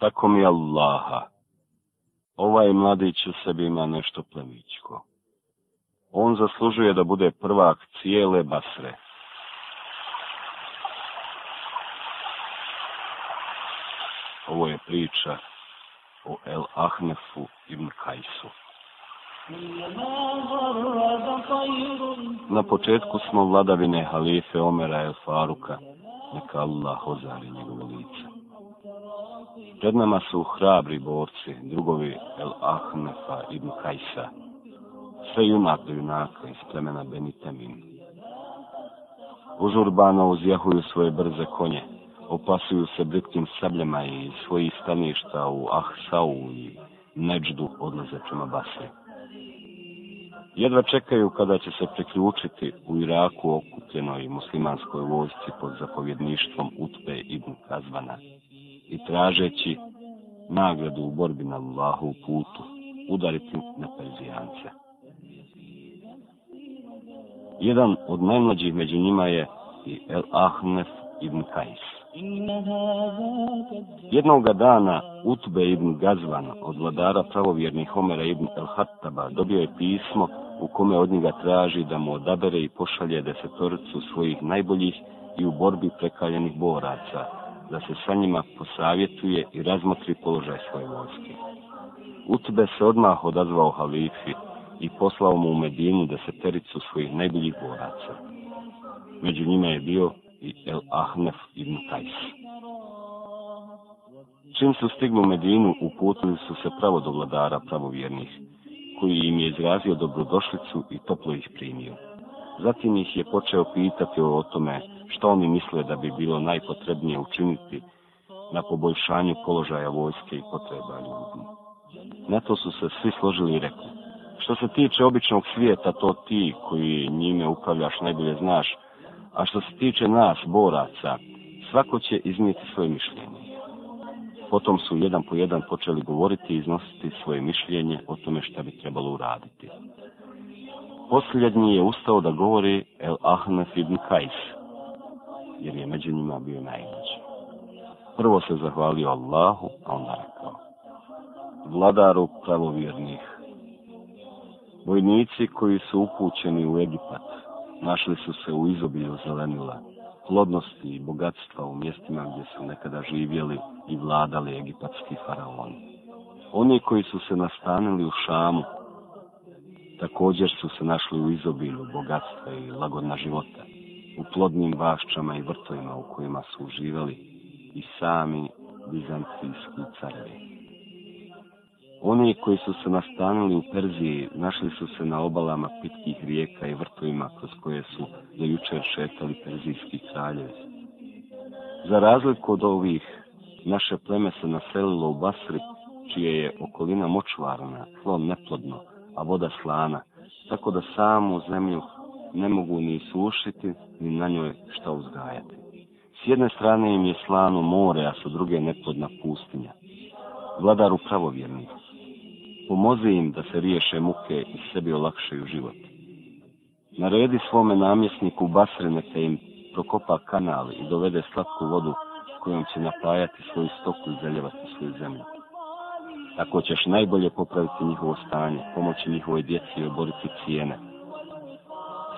Tako mi Allaha. Ovaj mladić u sebi ima nešto plemičko. On zaslužuje da bude prvak cijele basre. Ovo je priča o El Ahnefu ibn Kajsu. Na početku smo vladavine halife Omera El Faruka, neka Allah ozari njegovo lice. Pred nama su hrabri borci, drugovi El Ahnefa ibn Kajsa. Sve junak do junaka iz plemena Benitamin. Uzurbano uzjahuju svoje brze konje. Opasuju se britkim sabljama i svojih staništa u Ahsau i Neđdu odlaze prema Basri. Jedva čekaju kada će se priključiti u Iraku okupljenoj muslimanskoj vojsci pod zapovjedništvom Utbe ibn Kazvana i tražeći nagradu u borbi na Allahu putu, udariti na Perzijance. Jedan od najmlađih među njima je i El Ahnef ibn Kais. Jednog dana Utbe ibn Gazvan od vladara pravovjernih Homera ibn El Hattaba dobio je pismo u kome od njega traži da mu odabere i pošalje desetoricu svojih najboljih i u borbi prekaljenih boraca, da se sa njima posavjetuje i razmotri položaj svoje vojske. Utbe se odmah odazvao halifi i poslao mu u Medinu tericu svojih najboljih boraca. Među njima je bio i El Ahnef ibn Čim su stigli u Medinu, uputili su se pravo do vladara pravovjernih, koji im je izrazio dobrodošlicu i toplo ih primio. Zatim ih je počeo pitati o tome što oni misle da bi bilo najpotrebnije učiniti na poboljšanju položaja vojske i potreba ljudi. Na to su se svi složili i rekli. Što se tiče običnog svijeta, to ti koji njime upravljaš najbolje znaš, a što se tiče nas, boraca, svako će iznijeti svoje mišljenje. Potom su jedan po jedan počeli govoriti i iznositi svoje mišljenje o tome što bi trebalo uraditi posljednji je ustao da govori El Ahnef ibn Kajs, jer je među njima bio najmlađi. Prvo se zahvalio Allahu, a onda rekao, vladaru pravovjernih, vojnici koji su upućeni u Egipat, našli su se u izobilju zelenila, plodnosti i bogatstva u mjestima gdje su nekada živjeli i vladali egipatski faraoni. Oni koji su se nastanili u Šamu, Također su se našli u izobilju bogatstva i lagodna života, u plodnim vašćama i vrtovima u kojima su uživali i sami bizantijski carevi. Oni koji su se nastanili u Perziji našli su se na obalama pitkih rijeka i vrtovima kroz koje su do jučer šetali perzijski kraljevi. Za razliku od ovih, naše pleme se naselilo u Basri, čije je okolina močvarna, tlo neplodno, a voda slana, tako da samu zemlju ne mogu ni sušiti, ni na njoj šta uzgajati. S jedne strane im je slano more, a sa druge nepodna pustinja. Vladaru pravovjerni, pomozi im da se riješe muke i sebi olakšaju život. Naredi svome namjesniku Basrene te im prokopa kanal i dovede slatku vodu kojom će napajati svoju stoku i zeljevati svoju zemlju. Tako ćeš najbolje popraviti njihovo stanje, pomoći njihovoj djeci i oboriti cijene.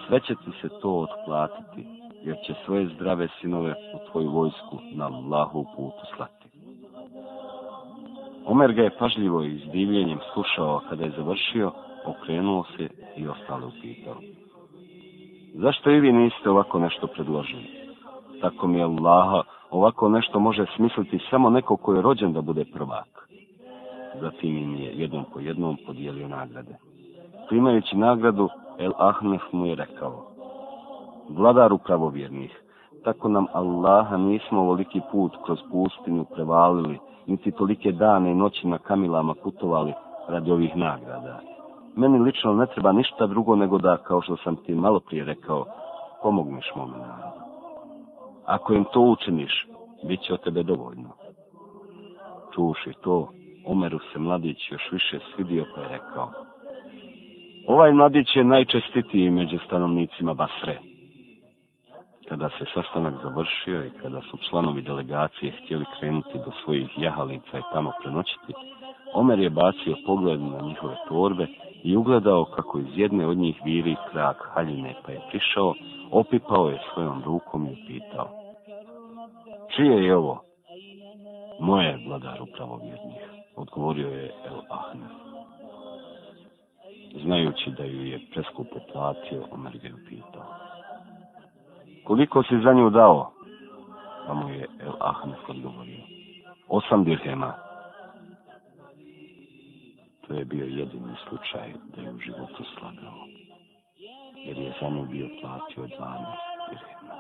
Sve će ti se to otplatiti, jer će svoje zdrave sinove u tvoju vojsku na lahu putu slati. Omer ga je pažljivo i s slušao, kada je završio, okrenuo se i ostale upitao. Zašto i vi niste ovako nešto predložili? Tako mi je Allaha, ovako nešto može smisliti samo neko ko je rođen da bude prvak zatim im je jednom po jednom podijelio nagrade. Primajući nagradu, El Ahmef mu je rekao, vladaru pravovjernih, tako nam Allaha nismo ovoliki put kroz pustinju prevalili, niti tolike dane i noći na kamilama putovali radi ovih nagrada. Meni lično ne treba ništa drugo nego da, kao što sam ti malo prije rekao, pomogneš mom narodu. Ako im to učiniš, bit će od tebe dovoljno. Čuši to, Omeru se mladić još više svidio pa je rekao. Ovaj mladić je najčestitiji među stanovnicima Basre. Kada se sastanak završio i kada su članovi delegacije htjeli krenuti do svojih jahalica i tamo prenoćiti, Omer je bacio pogled na njihove torbe i ugledao kako iz jedne od njih viri krak haljine, pa je prišao, opipao je svojom rukom i pitao. Čije je ovo? Moje, vladar upravo vjernih odgovorio je El Ahne. Znajući da ju je preskupo platio, Omer ga je pitao. Koliko si za nju dao? Pa mu je El Ahne odgovorio. Osam dirhema. To je bio jedini slučaj da je u životu slagao. Jer je za nju bio platio 12 dirhema.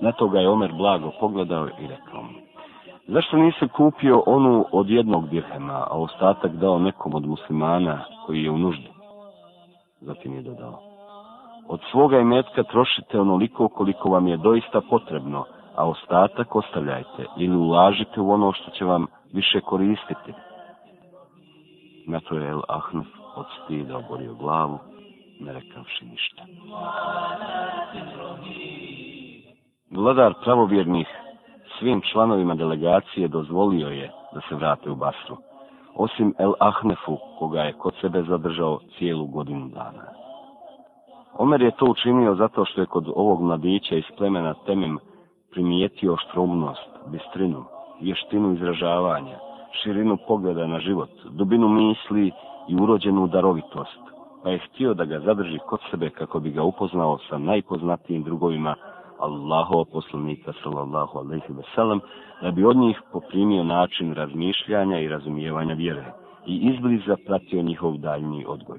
Na to ga je Omer blago pogledao i rekao mu. Zašto nisi kupio onu od jednog dirhema, a ostatak dao nekom od muslimana koji je u nuždi? Zatim je dodao. Od svoga imetka trošite onoliko koliko vam je doista potrebno, a ostatak ostavljajte ili ulažite u ono što će vam više koristiti. Na to je El Ahnuf od stida glavu, ne rekavši ništa. Vladar pravovjernih svim članovima delegacije dozvolio je da se vrate u Basru, osim El Ahnefu, koga je kod sebe zadržao cijelu godinu dana. Omer je to učinio zato što je kod ovog mladića iz plemena Temim primijetio štrumnost, bistrinu, vještinu izražavanja, širinu pogleda na život, dubinu misli i urođenu darovitost, pa je htio da ga zadrži kod sebe kako bi ga upoznao sa najpoznatijim drugovima Allahov poslanika sallallahu alaihi wasallam, da bi od njih poprimio način razmišljanja i razumijevanja vjere i izbliza pratio njihov daljni odgoj.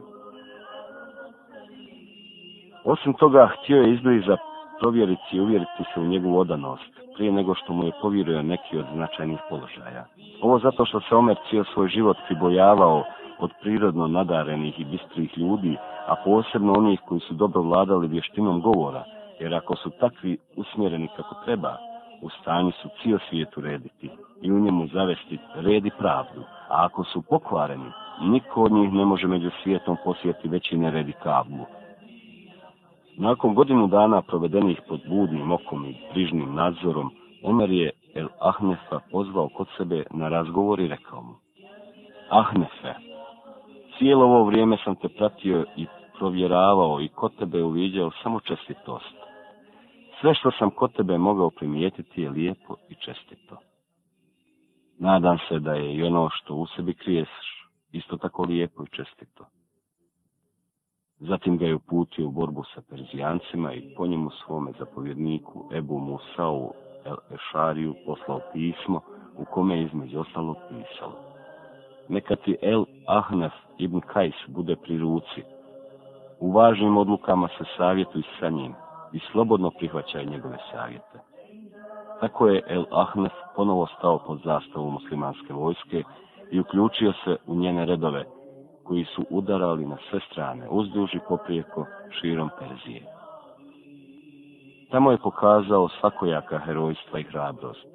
Osim toga, htio je izbliza provjeriti i uvjeriti se u njegovu odanost, prije nego što mu je povjerio neki od značajnih položaja. Ovo zato što se Omer cijel svoj život pribojavao od prirodno nadarenih i bistrih ljudi, a posebno onih koji su dobro vladali vještinom govora, jer ako su takvi usmjereni kako treba, u stanju su cijel svijet urediti i u njemu zavesti red i pravdu. A ako su pokvareni, niko od njih ne može među svijetom posjetiti veći nered i kavlu. Nakon godinu dana provedenih pod budnim okom i brižnim nadzorom, Omer je El Ahnefa pozvao kod sebe na razgovor i rekao mu Ahnefe, cijelo ovo vrijeme sam te pratio i provjeravao i kod tebe uviđao samo čestitost. Sve što sam kod tebe mogao primijetiti je lijepo i čestito. Nadam se da je i ono što u sebi kriješ isto tako lijepo i čestito. Zatim ga je uputio u borbu sa Perzijancima i po njemu svome zapovjedniku Ebu Musau El Ešariju poslao pismo u kome je između ostalo pisalo. Neka ti El Ahnaf ibn Kajs bude pri ruci. U važnim odlukama se savjetuj sa njim i slobodno prihvaćaju njegove savjete. Tako je El Ahmed ponovo stao pod zastavu muslimanske vojske i uključio se u njene redove, koji su udarali na sve strane, uzduži poprijeko širom Perzije. Tamo je pokazao svakojaka herojstva i hrabrost.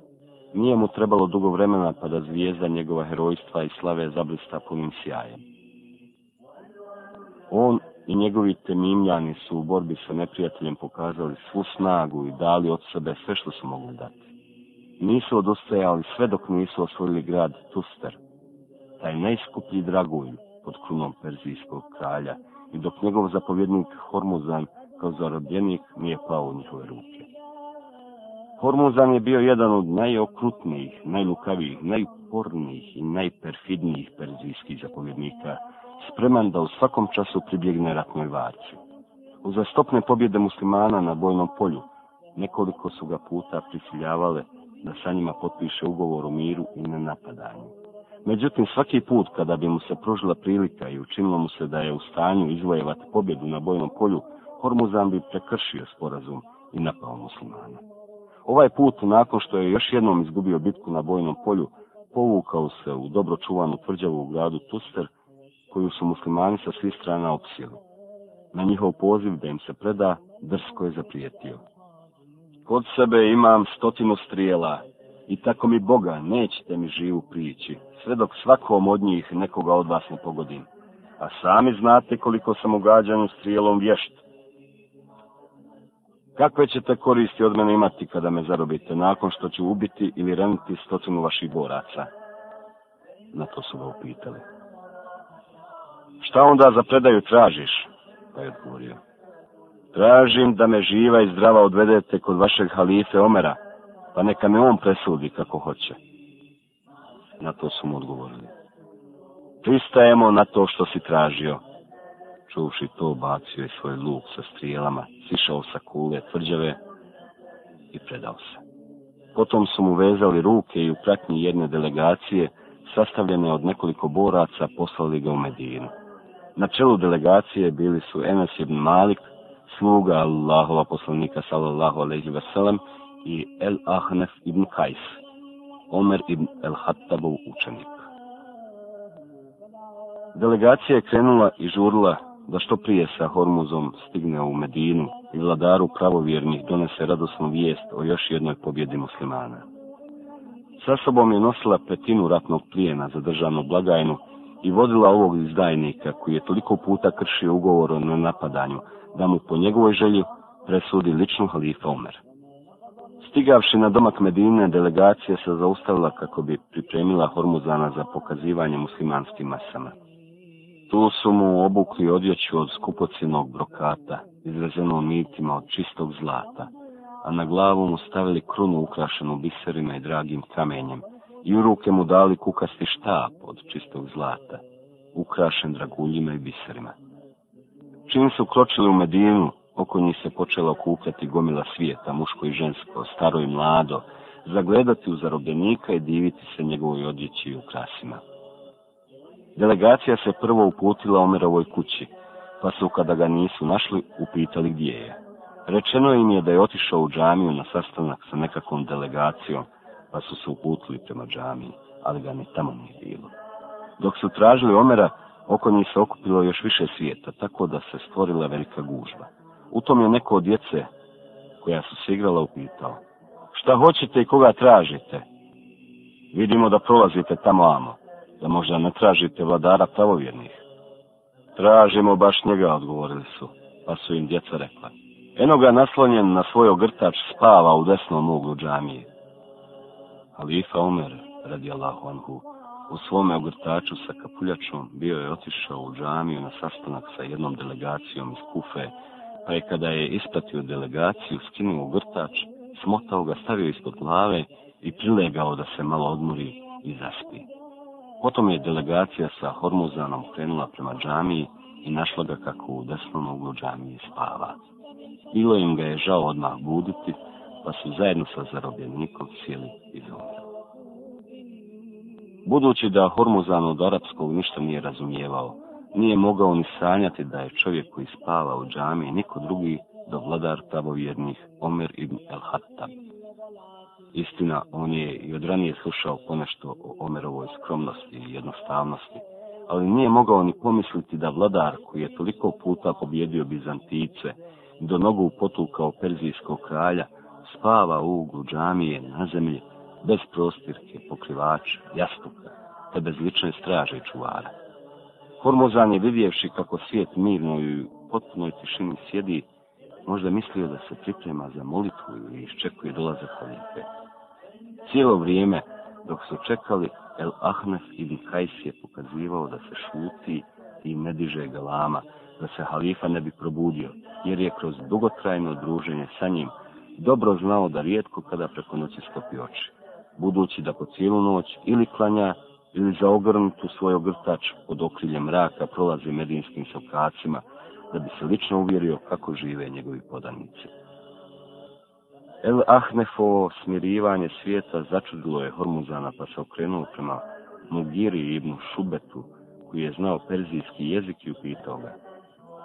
Nije mu trebalo dugo vremena pa da zvijezda njegova herojstva i slave zablista punim sjajem. On i njegovi temimljani su u borbi sa neprijateljem pokazali svu snagu i dali od sebe sve što su mogli dati. Nisu odostajali sve dok nisu osvojili grad Tuster, taj najskuplji dragulj pod krunom Perzijskog kralja i dok njegov zapovjednik Hormuzan kao zarobljenik nije pao u njihove ruke. Hormuzan je bio jedan od najokrutnijih, najlukavijih, najupornijih i najperfidnijih perzijskih zapovjednika spreman da u svakom času pribjegne ratnoj varci. zastopne pobjede muslimana na bojnom polju nekoliko su ga puta prisiljavale da sa njima potpiše ugovor o miru i napadanju. Međutim, svaki put kada bi mu se pružila prilika i učinilo mu se da je u stanju izvojevati pobjedu na bojnom polju, Hormuzan bi prekršio sporazum i napao muslimana. Ovaj put, nakon što je još jednom izgubio bitku na bojnom polju, povukao se u dobro čuvanu tvrđavu u gradu Tuster, koju su muslimani sa svih strana opsjeli. Na njihov poziv da im se preda, drsko je zaprijetio. Kod sebe imam stotinu strijela i tako mi Boga nećete mi živu prići, sve dok svakom od njih nekoga od vas ne pogodim. A sami znate koliko sam u strijelom vješt. Kakve ćete koristi od mene imati kada me zarobite, nakon što ću ubiti ili reniti stotinu vaših boraca? Na to su ga upitali. Šta onda za predaju tražiš? Pa je odgovorio. Tražim da me živa i zdrava odvedete kod vašeg halife Omera, pa neka me on presudi kako hoće. Na to su mu odgovorili. Pristajemo na to što si tražio. Čuvši to, bacio je svoj luk sa strijelama, sišao sa kule tvrđave i predao se. Potom su mu vezali ruke i u pratnji jedne delegacije, sastavljene od nekoliko boraca, poslali ga u Medinu. Na čelu delegacije bili su Enes ibn Malik, sluga Allahova poslovnika sallallahu alaihi veselem i El Ahnef ibn Kajs, Omer ibn El Hattabov učenik. Delegacija je krenula i žurila da što prije sa Hormuzom stigne u Medinu i vladaru pravovjernih donese radosnu vijest o još jednoj pobjedi muslimana. Sa sobom je nosila petinu ratnog plijena za državnu blagajnu i vodila ovog izdajnika koji je toliko puta kršio ugovor o na napadanju, da mu po njegovoj želji presudi lično halifa Omer. Stigavši na domak Medine, delegacija se zaustavila kako bi pripremila Hormuzana za pokazivanje muslimanskim masama. Tu su mu obukli odjeću od skupocinog brokata, izrezeno nitima od čistog zlata, a na glavu mu stavili krunu ukrašenu biserima i dragim kamenjem, i u ruke mu dali kukasti štap od čistog zlata, ukrašen draguljima i biserima. Čim su kročili u Medinu, oko njih se počela okupljati gomila svijeta, muško i žensko, staro i mlado, zagledati u zarobljenika i diviti se njegovoj odjeći i ukrasima. Delegacija se prvo uputila Omerovoj kući, pa su, kada ga nisu našli, upitali gdje je. Rečeno im je da je otišao u džamiju na sastanak sa nekakvom delegacijom, pa su se uputili prema džamiji, ali ga ni tamo nije bilo. Dok su tražili Omera, oko njih se okupilo još više svijeta, tako da se stvorila velika gužba. U tom je neko od djece, koja su se igrala, upitao. Šta hoćete i koga tražite? Vidimo da prolazite tamo amo, da možda ne tražite vladara pravovjernih. Tražimo baš njega, odgovorili su, pa su im djeca rekla. Eno ga naslonjen na svoj ogrtač spava u desnom uglu džamije. Halifa Omer, radi Allahu Anhu, u svome ogrtaču sa kapuljačom bio je otišao u džamiju na sastanak sa jednom delegacijom iz Kufe, pa je kada je ispratio delegaciju, skinuo ogrtač, smotao ga, stavio ispod glave i prilegao da se malo odmori i zaspi. Potom je delegacija sa Hormuzanom krenula prema džamiji i našla ga kako u desnom uglu džamije spava. Bilo im ga je žao odmah buditi, pa su zajedno sa zarobljenikom sjeli izom. Budući da Hormuzan od arapskog ništa nije razumijevao, nije mogao ni sanjati da je čovjek koji spava u džami niko drugi do vladar pravovjernih Omer ibn el-Hattab. Istina, on je i od slušao ponešto o Omerovoj skromnosti i jednostavnosti, ali nije mogao ni pomisliti da vladar koji je toliko puta pobjedio Bizantice, do nogu potukao perzijskog kralja, spava u uglu džamije na zemlji, bez prostirke, pokrivača, jastuka, te bezlične straže i čuvara. Hormozan je vidjevši kako svijet mirno i u potpunoj tišini sjedi, možda mislio da se priprema za molitvu i iščekuje dolazak halife. Cijelo vrijeme, dok su čekali, El Ahnes i Kajs je pokazivao da se šuti i ne diže galama, da se halifa ne bi probudio, jer je kroz dugotrajno druženje sa njim dobro znao da rijetko kada preko noći skopi oči, budući da po cijelu noć ili klanja ili za ogrnutu svoj ogrtač pod okriljem mraka prolazi medinskim sokacima, da bi se lično uvjerio kako žive njegovi podanici. El Ahnefo smirivanje svijeta začudilo je Hormuzana pa se okrenuo prema Mugiri ibnu Šubetu, koji je znao perzijski jezik i upitao ga,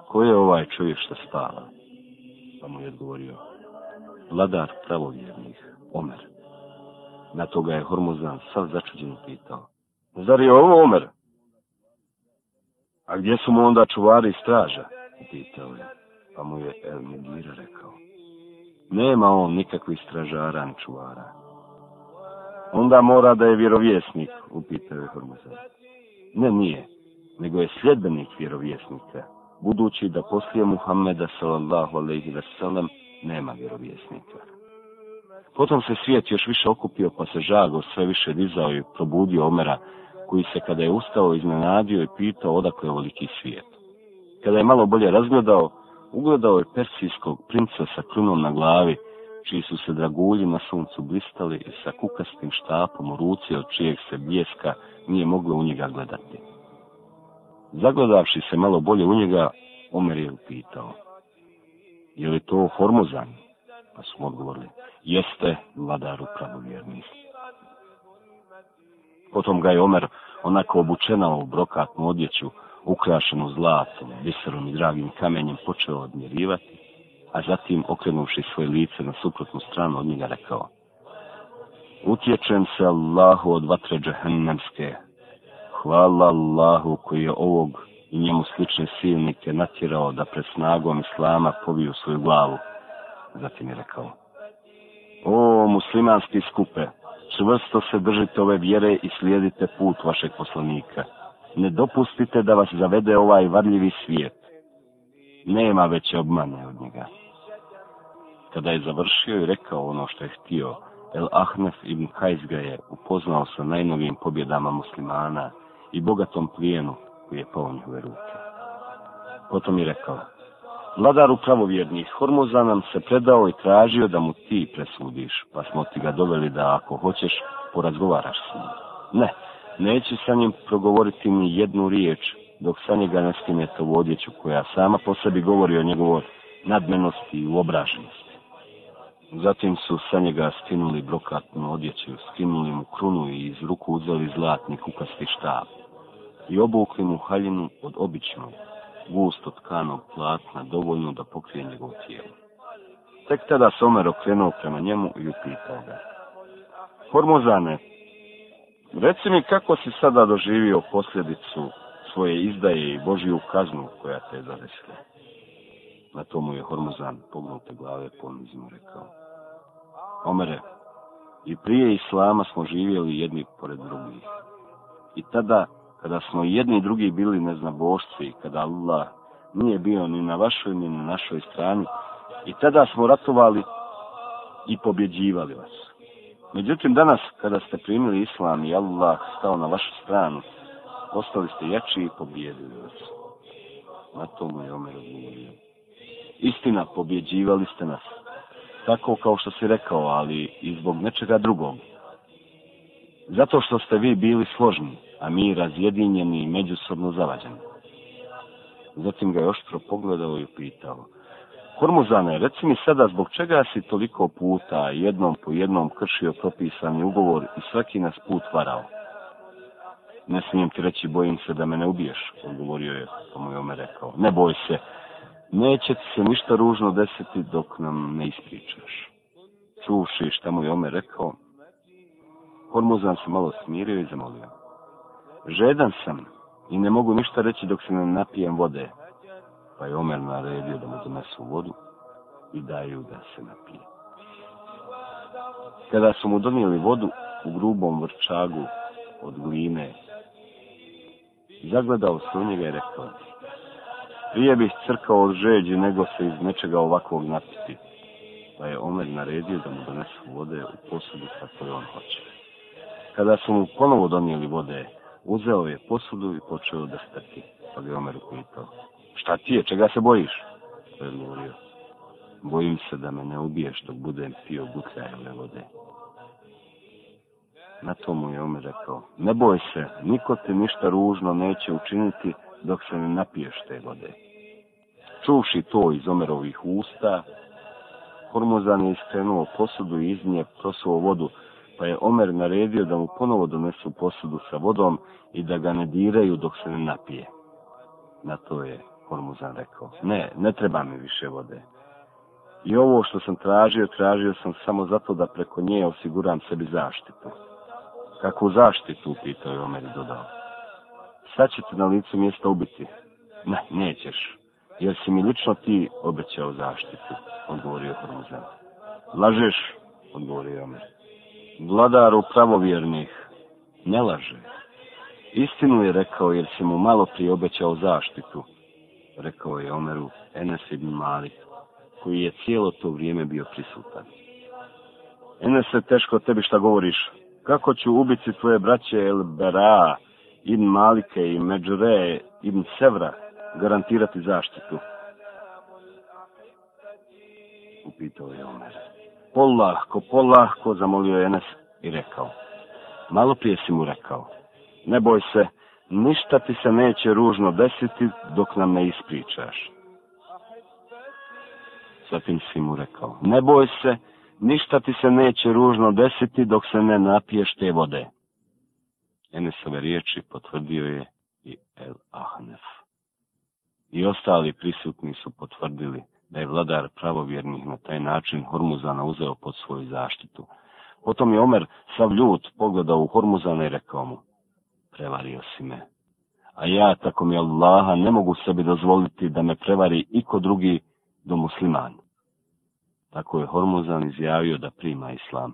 ko je ovaj čovjek što spava? Pa mu je odgovorio, vladar pravovjernih, Omer. Na to ga je Hormozan sav začuđen pitao. Zar je ovo Omer? A gdje su mu onda čuvari straža? Pitao je, pa mu je El rekao. Nema on nikakvih stražara ni čuvara. Onda mora da je vjerovjesnik, upitao je Hormozan. Ne, nije, nego je sljedbenik vjerovjesnika, budući da poslije Muhammeda sallallahu alaihi nema vjerovjesnika. Potom se svijet još više okupio, pa se žago sve više dizao i probudio Omera, koji se kada je ustao iznenadio i pitao odakle je ovoliki svijet. Kada je malo bolje razgledao, ugledao je persijskog princa sa krunom na glavi, čiji su se dragulji na suncu blistali i sa kukastim štapom u ruci od čijeg se bljeska nije moglo u njega gledati. Zagledavši se malo bolje u njega, Omer je upitao. Je li to Formozan? Pa smo odgovorili, jeste vladaru pravovjerni. Potom ga je Omer onako obučena u brokatnu odjeću, ukrašenu zlatom, viserom i dragim kamenjem počeo odmjerivati, a zatim okrenuši svoje lice na suprotnu stranu od njega rekao Utječem se Allahu od vatre džahennemske. Hvala Allahu koji je ovog i njemu slične silnike natjerao da pred snagom islama poviju svoju glavu. Zatim je rekao, o muslimanski skupe, čvrsto se držite ove vjere i slijedite put vašeg poslanika. Ne dopustite da vas zavede ovaj varljivi svijet. Nema veće obmane od njega. Kada je završio i rekao ono što je htio, El Ahnef ibn Hajzga je upoznao sa najnovijim pobjedama muslimana i bogatom plijenu je po njove ruke. Potom je rekao, vladar pravovjernih Hormoza nam se predao i tražio da mu ti presudiš, pa smo ti ga doveli da ako hoćeš, porazgovaraš s njim. Ne, neću sa njim progovoriti ni jednu riječ, dok sa njega ne skine to odjeću koja sama po sebi govori o njegovoj nadmenosti i uobraženosti. Zatim su sa njega skinuli brokatnu odjeću, skinuli mu krunu i iz ruku uzeli zlatni kukasti štab i obukli mu haljinu od običnog, gusto tkanog platna, dovoljno da pokrije njegov tijelo. Tek tada Omer okrenuo prema njemu i upitao ga. Hormozane, reci mi kako si sada doživio posljedicu svoje izdaje i Božiju kaznu koja te je zadesila. Na tomu je Hormozan pognute glave ponizno rekao. Omere, i prije Islama smo živjeli jedni pored drugih. I tada kada smo jedni i drugi bili neznabošci, kada Allah nije bio ni na vašoj ni na našoj strani i tada smo ratovali i pobjeđivali vas. Međutim, danas kada ste primili Islam i Allah stao na vašu stranu, postali ste jači i pobjedili vas. Na tomu je Omer odgovorio. Istina, pobjeđivali ste nas. Tako kao što si rekao, ali i zbog nečega drugog. Zato što ste vi bili složni, a mi razjedinjeni i međusobno zavađeni. Zatim ga je oštro pogledao i pitao. Hormuzane, reci mi sada zbog čega si toliko puta jednom po jednom kršio propisani ugovor i svaki nas put varao? Ne smijem ti reći, bojim se da me ne ubiješ, odgovorio je, pa mu je ome rekao. Ne boj se, neće ti se ništa ružno desiti dok nam ne ispričaš. Čuši šta mu je ome rekao, Hormuzan se malo smirio i zamolio. Žedan sam i ne mogu ništa reći dok se ne napijem vode. Pa je Omer naredio da mu donesu vodu i daju da se napije. Kada su mu donijeli vodu u grubom vrčagu od gline, zagledao se u njega i rekao, prije bih crkao od žeđi nego se iz nečega ovakvog napiti. Pa je Omer naredio da mu donesu vode u posudu sa on hoće. Kada su mu ponovo donijeli vode, uzeo je posudu i počeo da strti. Pa je Omer upitao. Šta ti je, čega se bojiš? To pa je Bojim se da me ne ubiješ dok budem pio bucajne vode. Na to mu je Omer rekao, ne boj se, niko ti ništa ružno neće učiniti dok se ne napiješ te vode. Čuvši to iz Omerovih usta, Hormuzan je iskrenuo posudu i iz nje prosuo vodu, pa je Omer naredio da mu ponovo donesu posudu sa vodom i da ga ne diraju dok se ne napije. Na to je Hormuzan rekao, ne, ne treba mi više vode. I ovo što sam tražio, tražio sam samo zato da preko nje osiguram sebi zaštitu. Kakvu zaštitu, pitao je Omer i dodao. Sad će na licu mjesta ubiti. Ne, nećeš, jer si mi lično ti obećao zaštitu, odgovorio Hormuzan. Lažeš, odgovorio Omer vladaru pravovjernih, ne laže. Istinu je rekao jer si mu malo prije obećao zaštitu, rekao je Omeru Enes ibn Malik, koji je cijelo to vrijeme bio prisutan. Enes se teško tebi šta govoriš, kako ću ubiti tvoje braće El Bera, Ibn Malike i Međure, Ibn Sevra garantirati zaštitu? Upitao je Omer. Polahko, polahko, zamolio je Enes i rekao. Malo prije si mu rekao. Ne boj se, ništa ti se neće ružno desiti dok nam ne ispričaš. Zatim si mu rekao, ne boj se, ništa ti se neće ružno desiti dok se ne napiješ te vode. Enesove riječi potvrdio je i El Ahnef. I ostali prisutni su potvrdili da je vladar pravovjernih na taj način Hormuzana uzeo pod svoju zaštitu. Potom je Omer sav ljut pogledao u Hormuzana i rekao mu, prevario si me. A ja, tako mi Allaha, ne mogu sebi dozvoliti da me prevari iko drugi do musliman. Tako je Hormuzan izjavio da prima islam,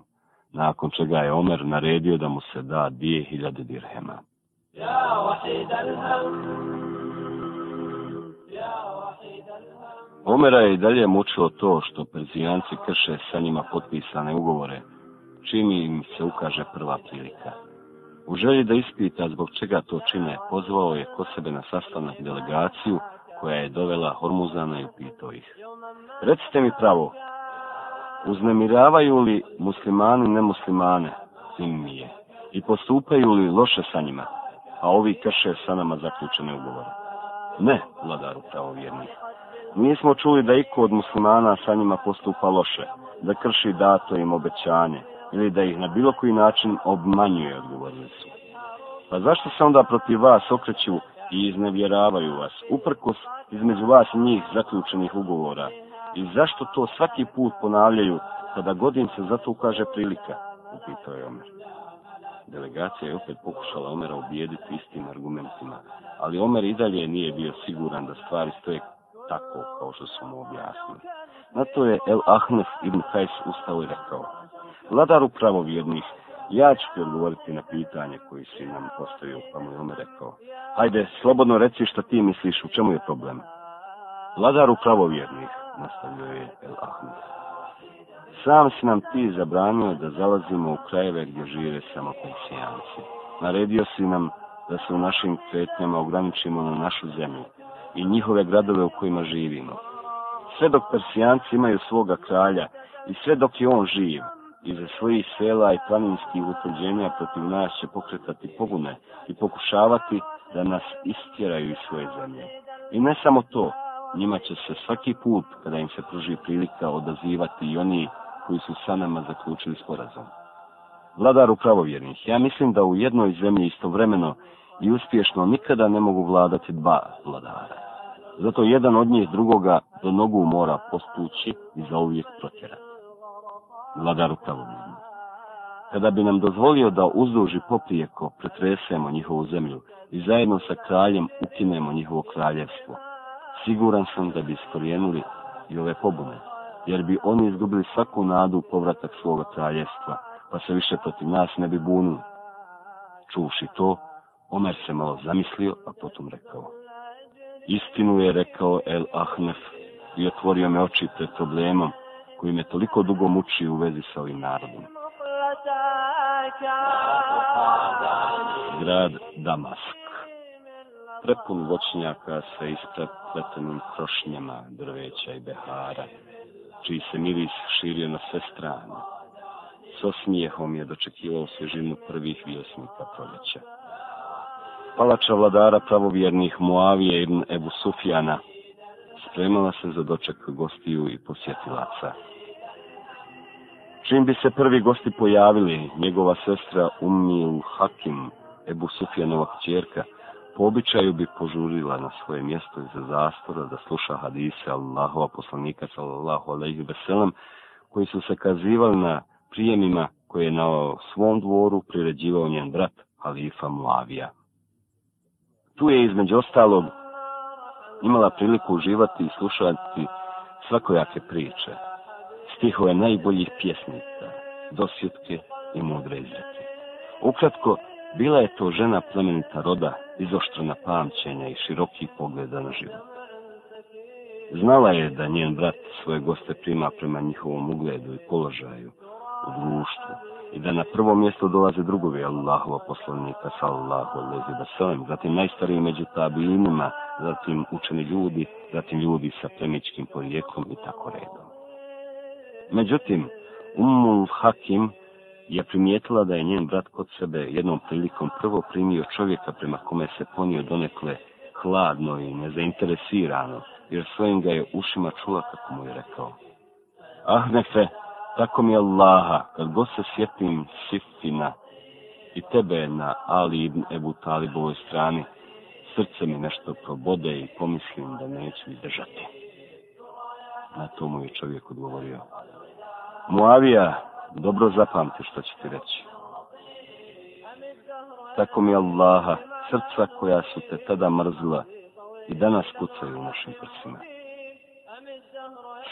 nakon čega je Omer naredio da mu se da dvije hiljade dirhema. Omera je i dalje mučilo to što Perzijanci krše sa njima potpisane ugovore, čim im se ukaže prva prilika. U želji da ispita zbog čega to čine, pozvao je kod sebe na sastanak delegaciju koja je dovela Hormuzana i upitao ih. Recite mi pravo, uznemiravaju li muslimani nemuslimane, je, i postupaju li loše sa njima, a ovi krše sa nama zaključene ugovore? Ne, vladaru pravovjernih, Nismo čuli da iko od muslimana sa njima postupa loše, da krši dato im obećanje ili da ih na bilo koji način obmanjuje, odgovorili su. Pa zašto se onda protiv vas okreću i iznevjeravaju vas, uprkos između vas i njih zaključenih ugovora? I zašto to svaki put ponavljaju kada pa godin se za to ukaže prilika? Upitao je Omer. Delegacija je opet pokušala Omera ubijediti istim argumentima, ali Omer i dalje nije bio siguran da stvari stoje tako kao što su mu objasnili. Na to je El Ahnef ibn Hajs ustao i rekao, vladaru pravovjernih, ja ću ti odgovoriti na pitanje koji si nam postavio, pa mu je rekao, hajde, slobodno reci što ti misliš, u čemu je problem? Vladaru pravovjernih, nastavio je El Ahnef. Sam si nam ti zabranio da zalazimo u krajeve gdje žive samo pensijanci. Naredio si nam da se u našim kretnjama ograničimo na našu zemlju, i njihove gradove u kojima živimo. Sve dok Persijanci imaju svoga kralja i sve dok je on živ, iza svojih sela i planinskih utvrđenja protiv nas će pokretati pogune i pokušavati da nas istjeraju iz svoje zemlje. I ne samo to, njima će se svaki put, kada im se pruži prilika, odazivati i oni koji su sa nama zaključili sporazum. Vladaru pravovjernih, ja mislim da u jednoj zemlji istovremeno i uspješno nikada ne mogu vladati dva vladara. Zato jedan od njih drugoga do nogu mora postući i uvijek protjerati. Vladar upravo kada bi nam dozvolio da uzduži poprijeko pretresemo njihovu zemlju i zajedno sa kraljem ukinemo njihovo kraljevstvo. Siguran sam da bi iskorijenuli i ove pobune, jer bi oni izgubili svaku nadu povratak svoga kraljevstva, pa se više protiv nas ne bi bunili. Čuvši to, Omer se malo zamislio, a potom rekao. Istinu je rekao El Ahnef i otvorio me oči pred problemom koji me toliko dugo muči u vezi sa ovim narodom. Grad Damask. Prepun voćnjaka sa isprepletenim krošnjama drveća i behara, čiji se miris širio na sve strane. S osmijehom je dočekivao svježinu prvih vjesnika proljeća. Palača vladara pravovjernih Muavije i Ebu Sufjana spremala se za doček gostiju i posjetilaca. Čim bi se prvi gosti pojavili, njegova sestra Umil Hakim, Ebu Sufjanova kćerka, po običaju bi požurila na svoje mjesto iza zastora da sluša hadise Allahova poslanika sallallahu alaihi veselam, koji su se kazivali na prijemima koje je na svom dvoru priređivao njen brat, halifa Mlavija. Tu je između ostalog imala priliku uživati i slušati svakojake priče, stihove najboljih pjesnica, dosjetke i mudre izreke. Ukratko, bila je to žena plemenita roda, izoštrena pamćenja i širokih pogleda na život. Znala je da njen brat svoje goste prima prema njihovom ugledu i položaju u društvu, i da na prvo mjesto dolaze drugovi Allahova poslanika sallallahu alaihi wa sallam, zatim najstariji među zatim učeni ljudi, zatim ljudi sa plemičkim porijekom i tako redom. Međutim, Ummul Hakim je primijetila da je njen brat kod sebe jednom prilikom prvo primio čovjeka prema kome se ponio donekle hladno i nezainteresirano, jer svojim ga je ušima čula kako mu je rekao. Ah, tako mi Allaha, kad god se sjetim Sifina i tebe na Ali ibn Ebu Talibovoj strani, srce mi nešto probode i pomislim da neću izdržati. Na to mu je čovjek odgovorio. Muavija, dobro zapamti što ću ti reći. Tako mi Allaha, srca koja su te tada mrzila i danas kucaju u našim prsima.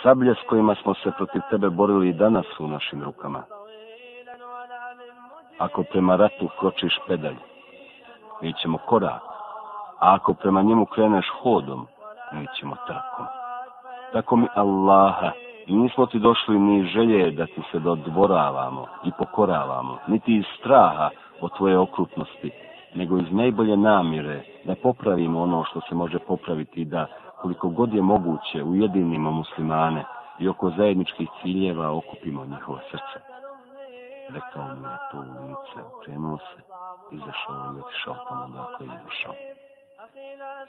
Sablje s kojima smo se protiv tebe borili i danas u našim rukama. Ako prema ratu kročiš pedalj, mi ćemo korak, a ako prema njemu kreneš hodom, mi ćemo tako. Tako mi Allaha, i nismo ti došli ni želje da ti se dodvoravamo i pokoravamo, niti iz straha o tvoje okrutnosti, nego iz najbolje namire da popravimo ono što se može popraviti i da koliko god je moguće ujedinimo muslimane i oko zajedničkih ciljeva okupimo njihova srca. Rekao mi je to u lice, okrenuo se, izašao i otišao tamo je izašao.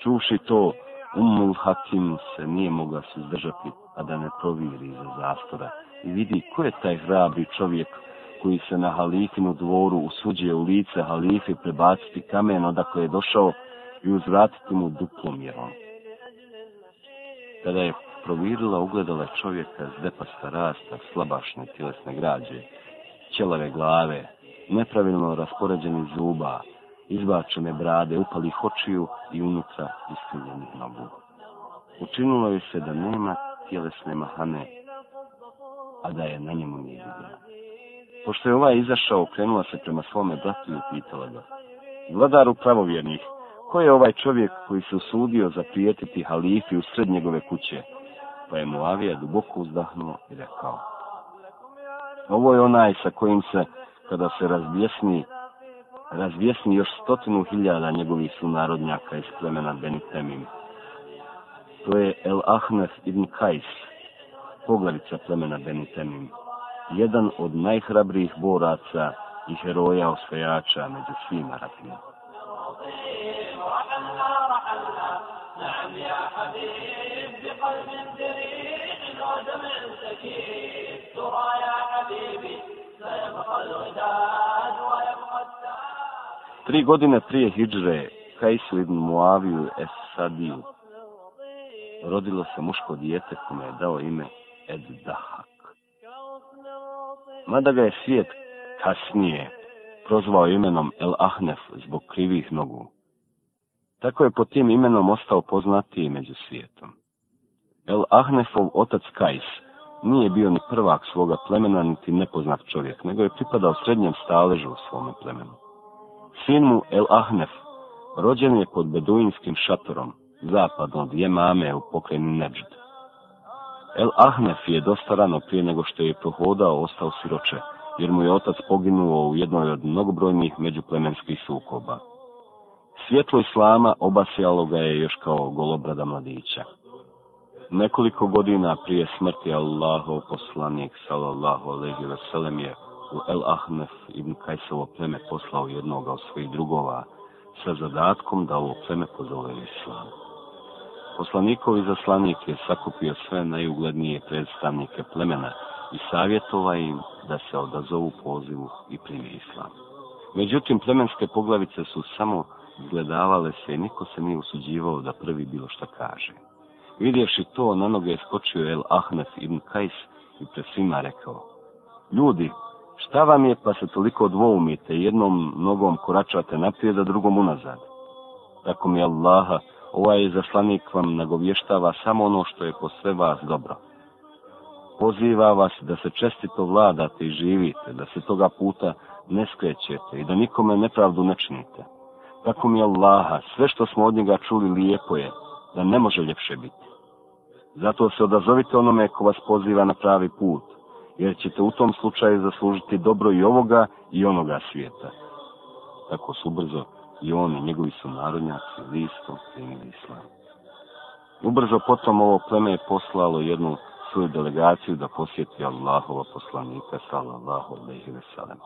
Čuši to, Umul Hakim se nije mogla suzdržati, a da ne proviri za zastora i vidi ko je taj hrabri čovjek koji se na halifinu dvoru usuđuje u lice halifi prebaciti kamen odakle je došao i uzvratiti mu duplom mjerom. Kada je provirila ugledala čovjeka s depasta rasta, slabašne tjelesne građe, ćelave glave, nepravilno raspoređeni zuba, izbačene brade, upali hočiju i unuca istinjenih nogu. Učinilo je se da nema tjelesne mahane, a da je na njemu nije Pošto je ovaj izašao, okrenula se prema svome bratu i pitala ga. Vladaru pravovjernih, ko je ovaj čovjek koji se usudio zaprijetiti halifi u sred njegove kuće? Pa je Muavija duboko uzdahnuo i rekao. Ovo je onaj sa kojim se, kada se razvjesni, razvjesni još stotinu hiljada njegovih sunarodnjaka iz plemena Benitemim. To je El Ahmed ibn Kajs, poglavica plemena Benitemim jedan od najhrabrijih boraca i heroja osvajača među svim Arapima. Tri godine prije Hidžre, Kajsu ibn Muaviju Esadiju, rodilo se muško dijete kome je dao ime Eddaha mada ga je svijet kasnije prozvao imenom El Ahnef zbog krivih nogu. Tako je pod tim imenom ostao poznatiji među svijetom. El Ahnefov otac Kajs nije bio ni prvak svoga plemena, niti nepoznat čovjek, nego je pripadao srednjem staležu u svome plemenu. Sin mu El Ahnef rođen je pod beduinskim šatorom, zapadno od Jemame u pokrajini Neđd. El Ahnef je dosta rano prije nego što je prohodao ostao siroče, jer mu je otac poginuo u jednoj od mnogobrojnih međuplemenskih sukoba. Svjetlo islama obasjalo ga je još kao golobrada mladića. Nekoliko godina prije smrti Allahov poslanik sallallahu alejhi ve sellem je u El Ahnef ibn Kajsovo pleme poslao jednoga od svojih drugova sa zadatkom da ovo pleme pozove islam. Poslanikov zaslanik je sakupio sve najuglednije predstavnike plemena i savjetova im da se odazovu pozivu i primi islam. Međutim, plemenske poglavice su samo gledavale se i niko se nije usuđivao da prvi bilo šta kaže. Vidjevši to, na noge je skočio El Ahnef ibn Kajs i pred svima rekao, ljudi, šta vam je pa se toliko dvoumite, jednom nogom koračate naprijed, a drugom unazad? Tako mi Allaha, Ovaj zaslanik vam nagovještava samo ono što je po sve vas dobro. Poziva vas da se čestito vladate i živite, da se toga puta ne skrećete i da nikome nepravdu ne činite. Tako mi je Allaha, sve što smo od njega čuli lijepo je, da ne može ljepše biti. Zato se odazovite onome ko vas poziva na pravi put, jer ćete u tom slučaju zaslužiti dobro i ovoga i onoga svijeta. Tako su brzo i on i njegovi su narodnjaci listom primili islam. Ubrzo potom ovo pleme je poslalo jednu svoju delegaciju da posjeti Allahova poslanika sallallahu alaihi ve sellem.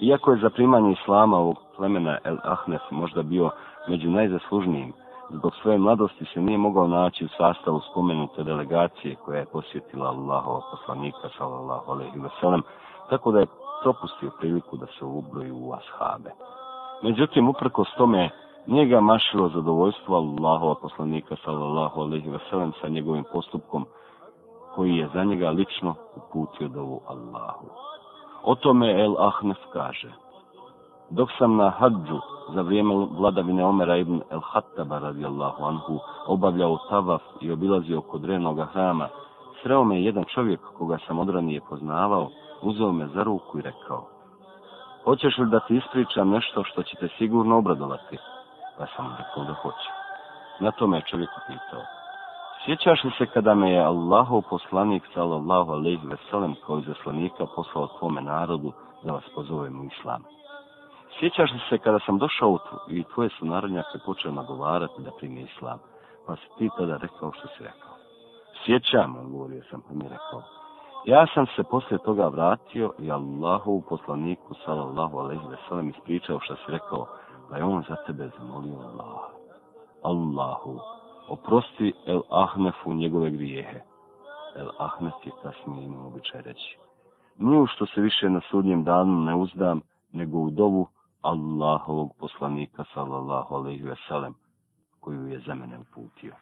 Iako je za primanje islama ovog plemena El Ahnef možda bio među najzaslužnijim, zbog svoje mladosti se nije mogao naći u sastavu spomenute delegacije koja je posjetila Allahova poslanika sallallahu alaihi ve tako da je propustio priliku da se ubroju u ashabe. Međutim, uprkos tome, nije ga mašilo zadovoljstvo Allahova poslanika sallallahu alaihi veselem sa njegovim postupkom koji je za njega lično uputio dovu Allahu. O tome El Ahnef kaže. Dok sam na hadžu za vrijeme vladavine Omera ibn El Hattaba radijallahu anhu obavljao tavaf i obilazio kod renoga hrama, sreo me jedan čovjek koga sam odranije poznavao, uzeo me za ruku i rekao hoćeš li da ti ispričam nešto što će te sigurno obradovati? Pa sam rekao da hoće. Na to me čovjek pitao. Sjećaš li se kada me je Allahov poslanik sallallahu alejhi ve kao zaslanika poslao tvome narodu da vas pozovem u islam? Sjećaš li se kada sam došao u i tvoje su narodnjake počeo nagovarati da primi islam? Pa si ti tada rekao što si rekao. Sjećam, govorio sam, pa mi rekao. Ja sam se poslije toga vratio i Allahu poslaniku sallallahu alejhi ve sellem ispričao što si rekao da je on za tebe zamolio Allah. Allahu, oprosti El Ahnefu njegove grijehe. El Ahnef je kasnije imao običaj reći. Nije u što se više na sudnjem danu ne uzdam, nego u dovu Allahovog poslanika sallallahu alejhi ve koju je za mene uputio.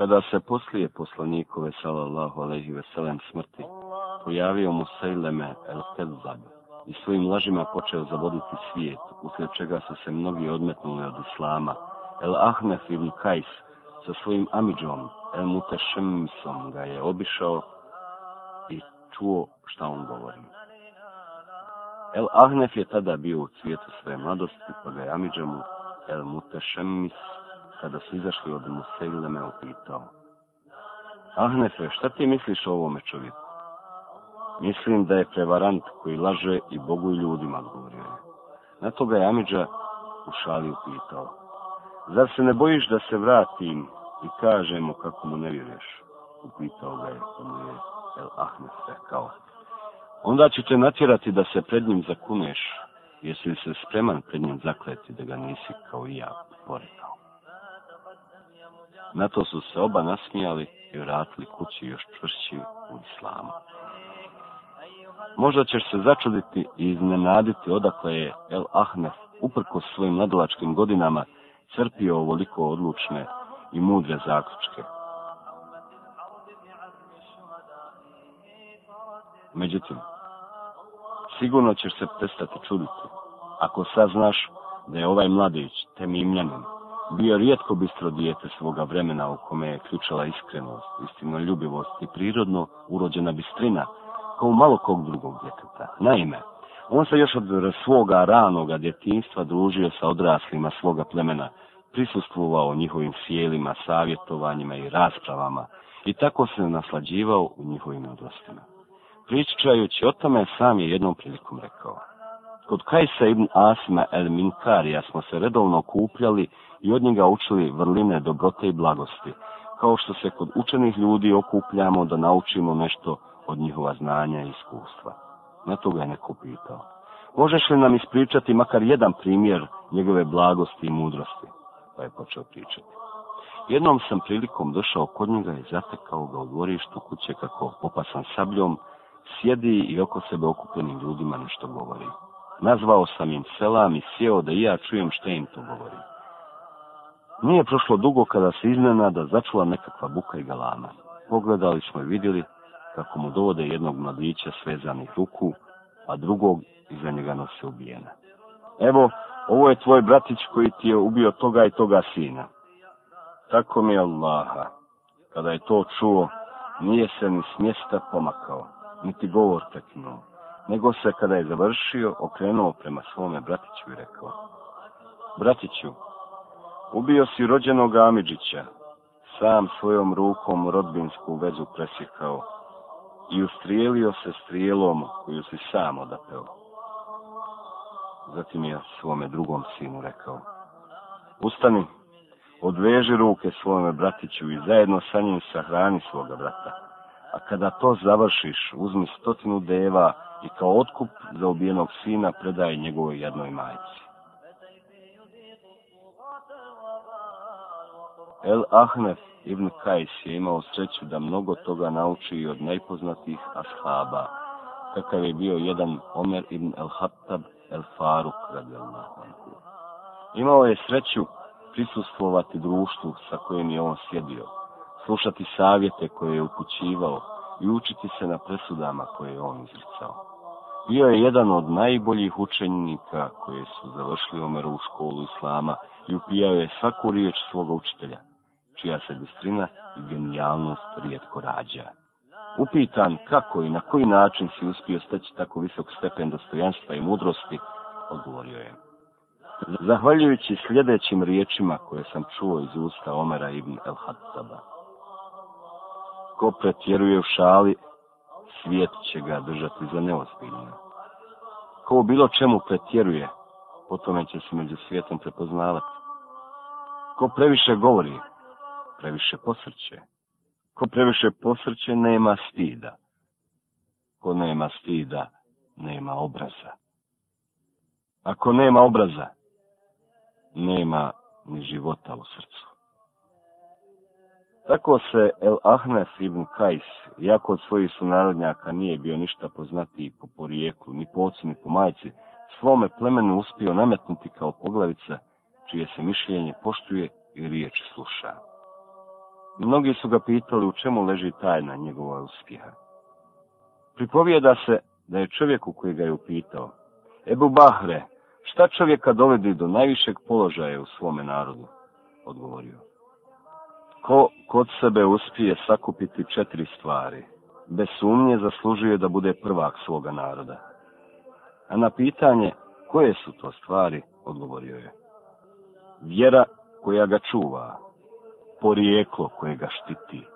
Kada se poslije poslanikove sallallahu alaihi veselem smrti pojavio mu Sejleme el Kezab i svojim lažima počeo zavoditi svijet, uslijed čega su se mnogi odmetnuli od islama. El Ahnef ibn Kajs sa svojim Amidžom, El Mutešemisom ga je obišao i čuo šta on govori. El Ahnef je tada bio u cvijetu svoje mladosti, pa ga je amidžom El Mutešemis kada su izašli od da me upitao. Ahnefe, šta ti misliš o ovome čovjeku? Mislim da je prevarant koji laže i Bogu i ljudima, odgovorio je. Na to ga je Amidža u šali upitao. Zar se ne bojiš da se vratim i kažemo kako mu ne vjeruješ? Upitao ga je, to je El Ahnef rekao. Onda ću te natjerati da se pred njim zakuneš, jesi li se spreman pred njim zakleti da ga nisi kao i ja, pored. Na to su se oba nasmijali i vratili kući još čvršći u islamu. Možda ćeš se začuditi i iznenaditi odakle je El Ahnef, uprko svojim mladolačkim godinama, crpio ovoliko odlučne i mudre zaključke. Međutim, sigurno ćeš se prestati čuditi ako saznaš da je ovaj mladić temimljanin bio rijetko bistro dijete svoga vremena u kome je ključala iskrenost, istinoljubivost i prirodno urođena bistrina, kao malo kog drugog djeteta. Naime, on se još od svoga ranoga djetinstva družio sa odraslima svoga plemena, prisustvovao njihovim sjelima, savjetovanjima i raspravama i tako se naslađivao u njihovim odrastima. Pričajući o tome, sam je jednom prilikom rekao. Kod Kajsa ibn Asma el Minkarija smo se redovno okupljali i od njega učili vrline dobrote i blagosti, kao što se kod učenih ljudi okupljamo da naučimo nešto od njihova znanja i iskustva. Na to ga je neko pitao. Možeš li nam ispričati makar jedan primjer njegove blagosti i mudrosti? Pa je počeo pričati. Jednom sam prilikom došao kod njega i zatekao ga u dvorištu kuće kako opasan sabljom, sjedi i oko sebe okupljenim ljudima nešto govori. Nazvao sam im selam i sjeo da i ja čujem što im to govori. Nije prošlo dugo kada se iznenada začula nekakva buka i galama. Pogledali smo i vidjeli kako mu dovode jednog mladića svezanih ruku, a drugog iza njega nose ubijena. Evo, ovo je tvoj bratić koji ti je ubio toga i toga sina. Tako mi je Allaha. Kada je to čuo, nije se ni s mjesta pomakao, niti govor teknuo nego se kada je završio okrenuo prema svome bratiću i rekao Bratiću, ubio si rođenog Amidžića, sam svojom rukom rodbinsku vezu presjekao i ustrijelio se strijelom koju si sam odapeo. Zatim je svome drugom sinu rekao, ustani, odveži ruke svome bratiću i zajedno sa njim sahrani svoga brata a kada to završiš, uzmi stotinu deva i kao otkup za ubijenog sina predaj njegovoj jednoj majci. El Ahnef ibn Kajs je imao sreću da mnogo toga nauči i od najpoznatijih ashaba, kakav je bio jedan Omer ibn El Hattab El Faruk Imao je sreću prisustvovati društvu sa kojim je on sjedio, slušati savjete koje je upućivao i učiti se na presudama koje je on izricao. Bio je jedan od najboljih učenika koji su završili Omeru u školu islama i upijao je svaku riječ svoga učitelja, čija se bistrina i genijalnost rijetko rađa. Upitan kako i na koji način si uspio steći tako visok stepen dostojanstva i mudrosti, odgovorio je. Zahvaljujući sljedećim riječima koje sam čuo iz usta Omera ibn El-Hattaba ko pretjeruje u šali, svijet će ga držati za neozbiljno. Ko u bilo čemu pretjeruje, po tome će se među svijetom prepoznavati. Ko previše govori, previše posrće. Ko previše posrće, nema stida. Ko nema stida, nema obraza. Ako nema obraza, nema ni života u srcu. Tako se El Ahnes ibn Kajs, jako od svojih sunarodnjaka nije bio ništa poznatiji po porijeklu, ni po ocu, ni po majci, svome plemenu uspio nametnuti kao poglavica, čije se mišljenje poštuje i riječ sluša. Mnogi su ga pitali u čemu leži tajna njegova uspjeha. Pripovijeda se da je čovjeku koji ga je upitao, Ebu Bahre, šta čovjeka dovedi do najvišeg položaja u svome narodu? Odgovorio. Ko kod sebe uspije sakupiti četiri stvari, bez sumnje zaslužuje da bude prvak svoga naroda. A na pitanje koje su to stvari, odgovorio je. Vjera koja ga čuva, porijeklo koje ga štiti,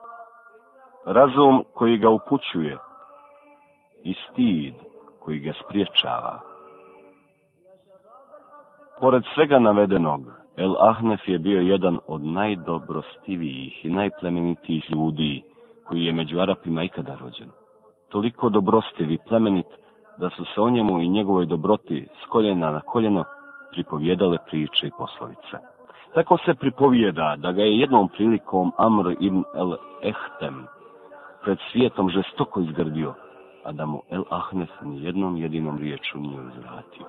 razum koji ga upućuje i stid koji ga spriječava. Pored svega navedenog, El Ahnef je bio jedan od najdobrostivijih i najplemenitijih ljudi koji je među Arapima ikada rođen. Toliko dobrostiv i plemenit da su se o njemu i njegovoj dobroti s koljena na koljeno pripovjedale priče i poslovice. Tako se pripovijeda da ga je jednom prilikom Amr ibn el Ehtem pred svijetom žestoko izgrdio, a da mu el Ahnef ni jednom jedinom riječu nije uzvratio.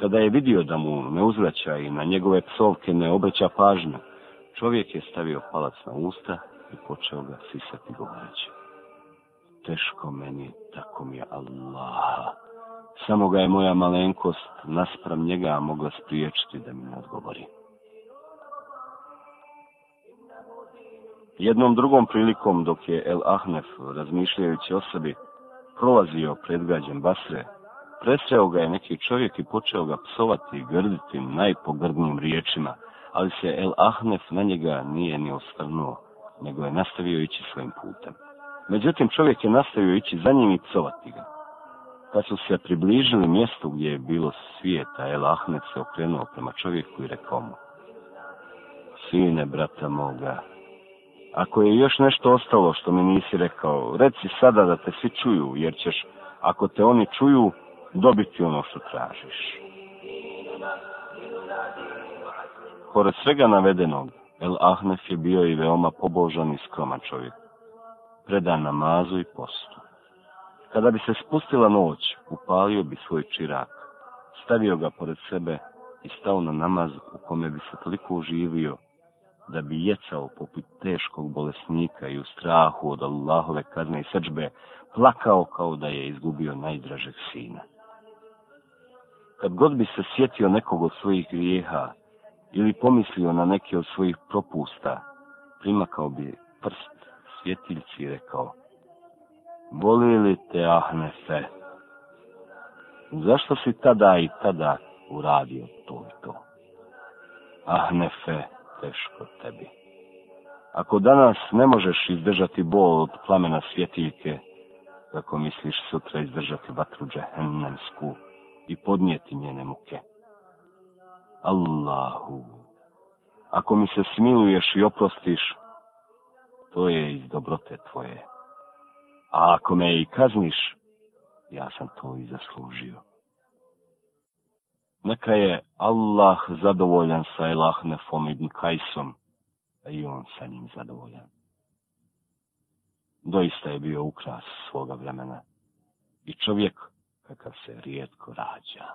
Kada je vidio da mu ne uzvraća i na njegove psovke ne obraća pažnju, čovjek je stavio palac na usta i počeo ga sisati govoreći. Teško meni, tako mi je Allah. Samo ga je moja malenkost naspram njega mogla spriječiti da mi ne odgovori. Jednom drugom prilikom dok je El Ahnef, razmišljajući o sebi, prolazio predgađen Basre, Presreo ga je neki čovjek i počeo ga psovati i grditi najpogrdnijim riječima, ali se El Ahnef na njega nije ni osvrnuo, nego je nastavio ići svojim putem. Međutim, čovjek je nastavio ići za njim i psovati ga. Kad su se približili mjestu gdje je bilo svijeta, El Ahnef se okrenuo prema čovjeku i rekao mu, Sine, brata moga, ako je još nešto ostalo što mi nisi rekao, reci sada da te svi čuju, jer ćeš, ako te oni čuju, dobiti ono što tražiš. Pored svega navedenog, El Ahnef je bio i veoma pobožan i skroman čovjek, predan namazu i postu. Kada bi se spustila noć, upalio bi svoj čirak, stavio ga pored sebe i stao na namaz u kome bi se toliko uživio da bi jecao poput teškog bolesnika i u strahu od Allahove kazne i srđbe plakao kao da je izgubio najdražeg sina. Kad god bi se sjetio nekog od svojih grijeha ili pomislio na neke od svojih propusta, primakao bi prst svjetiljci i rekao Boli li te, Ahnefe? Zašto si tada i tada uradio to i to? Ahnefe, teško tebi. Ako danas ne možeš izdržati bol od plamena svjetiljke, kako misliš sutra izdržati vatru džehennemsku, i podnijeti njene muke. Allahu, ako mi se smiluješ i oprostiš, to je iz dobrote tvoje. A ako me i kazniš, ja sam to i zaslužio. Neka je Allah zadovoljan sa Elahnefom ibn Kajsom, a i on sa njim zadovoljan. Doista je bio ukras svoga vremena. I čovjek kakav se rijetko rađa.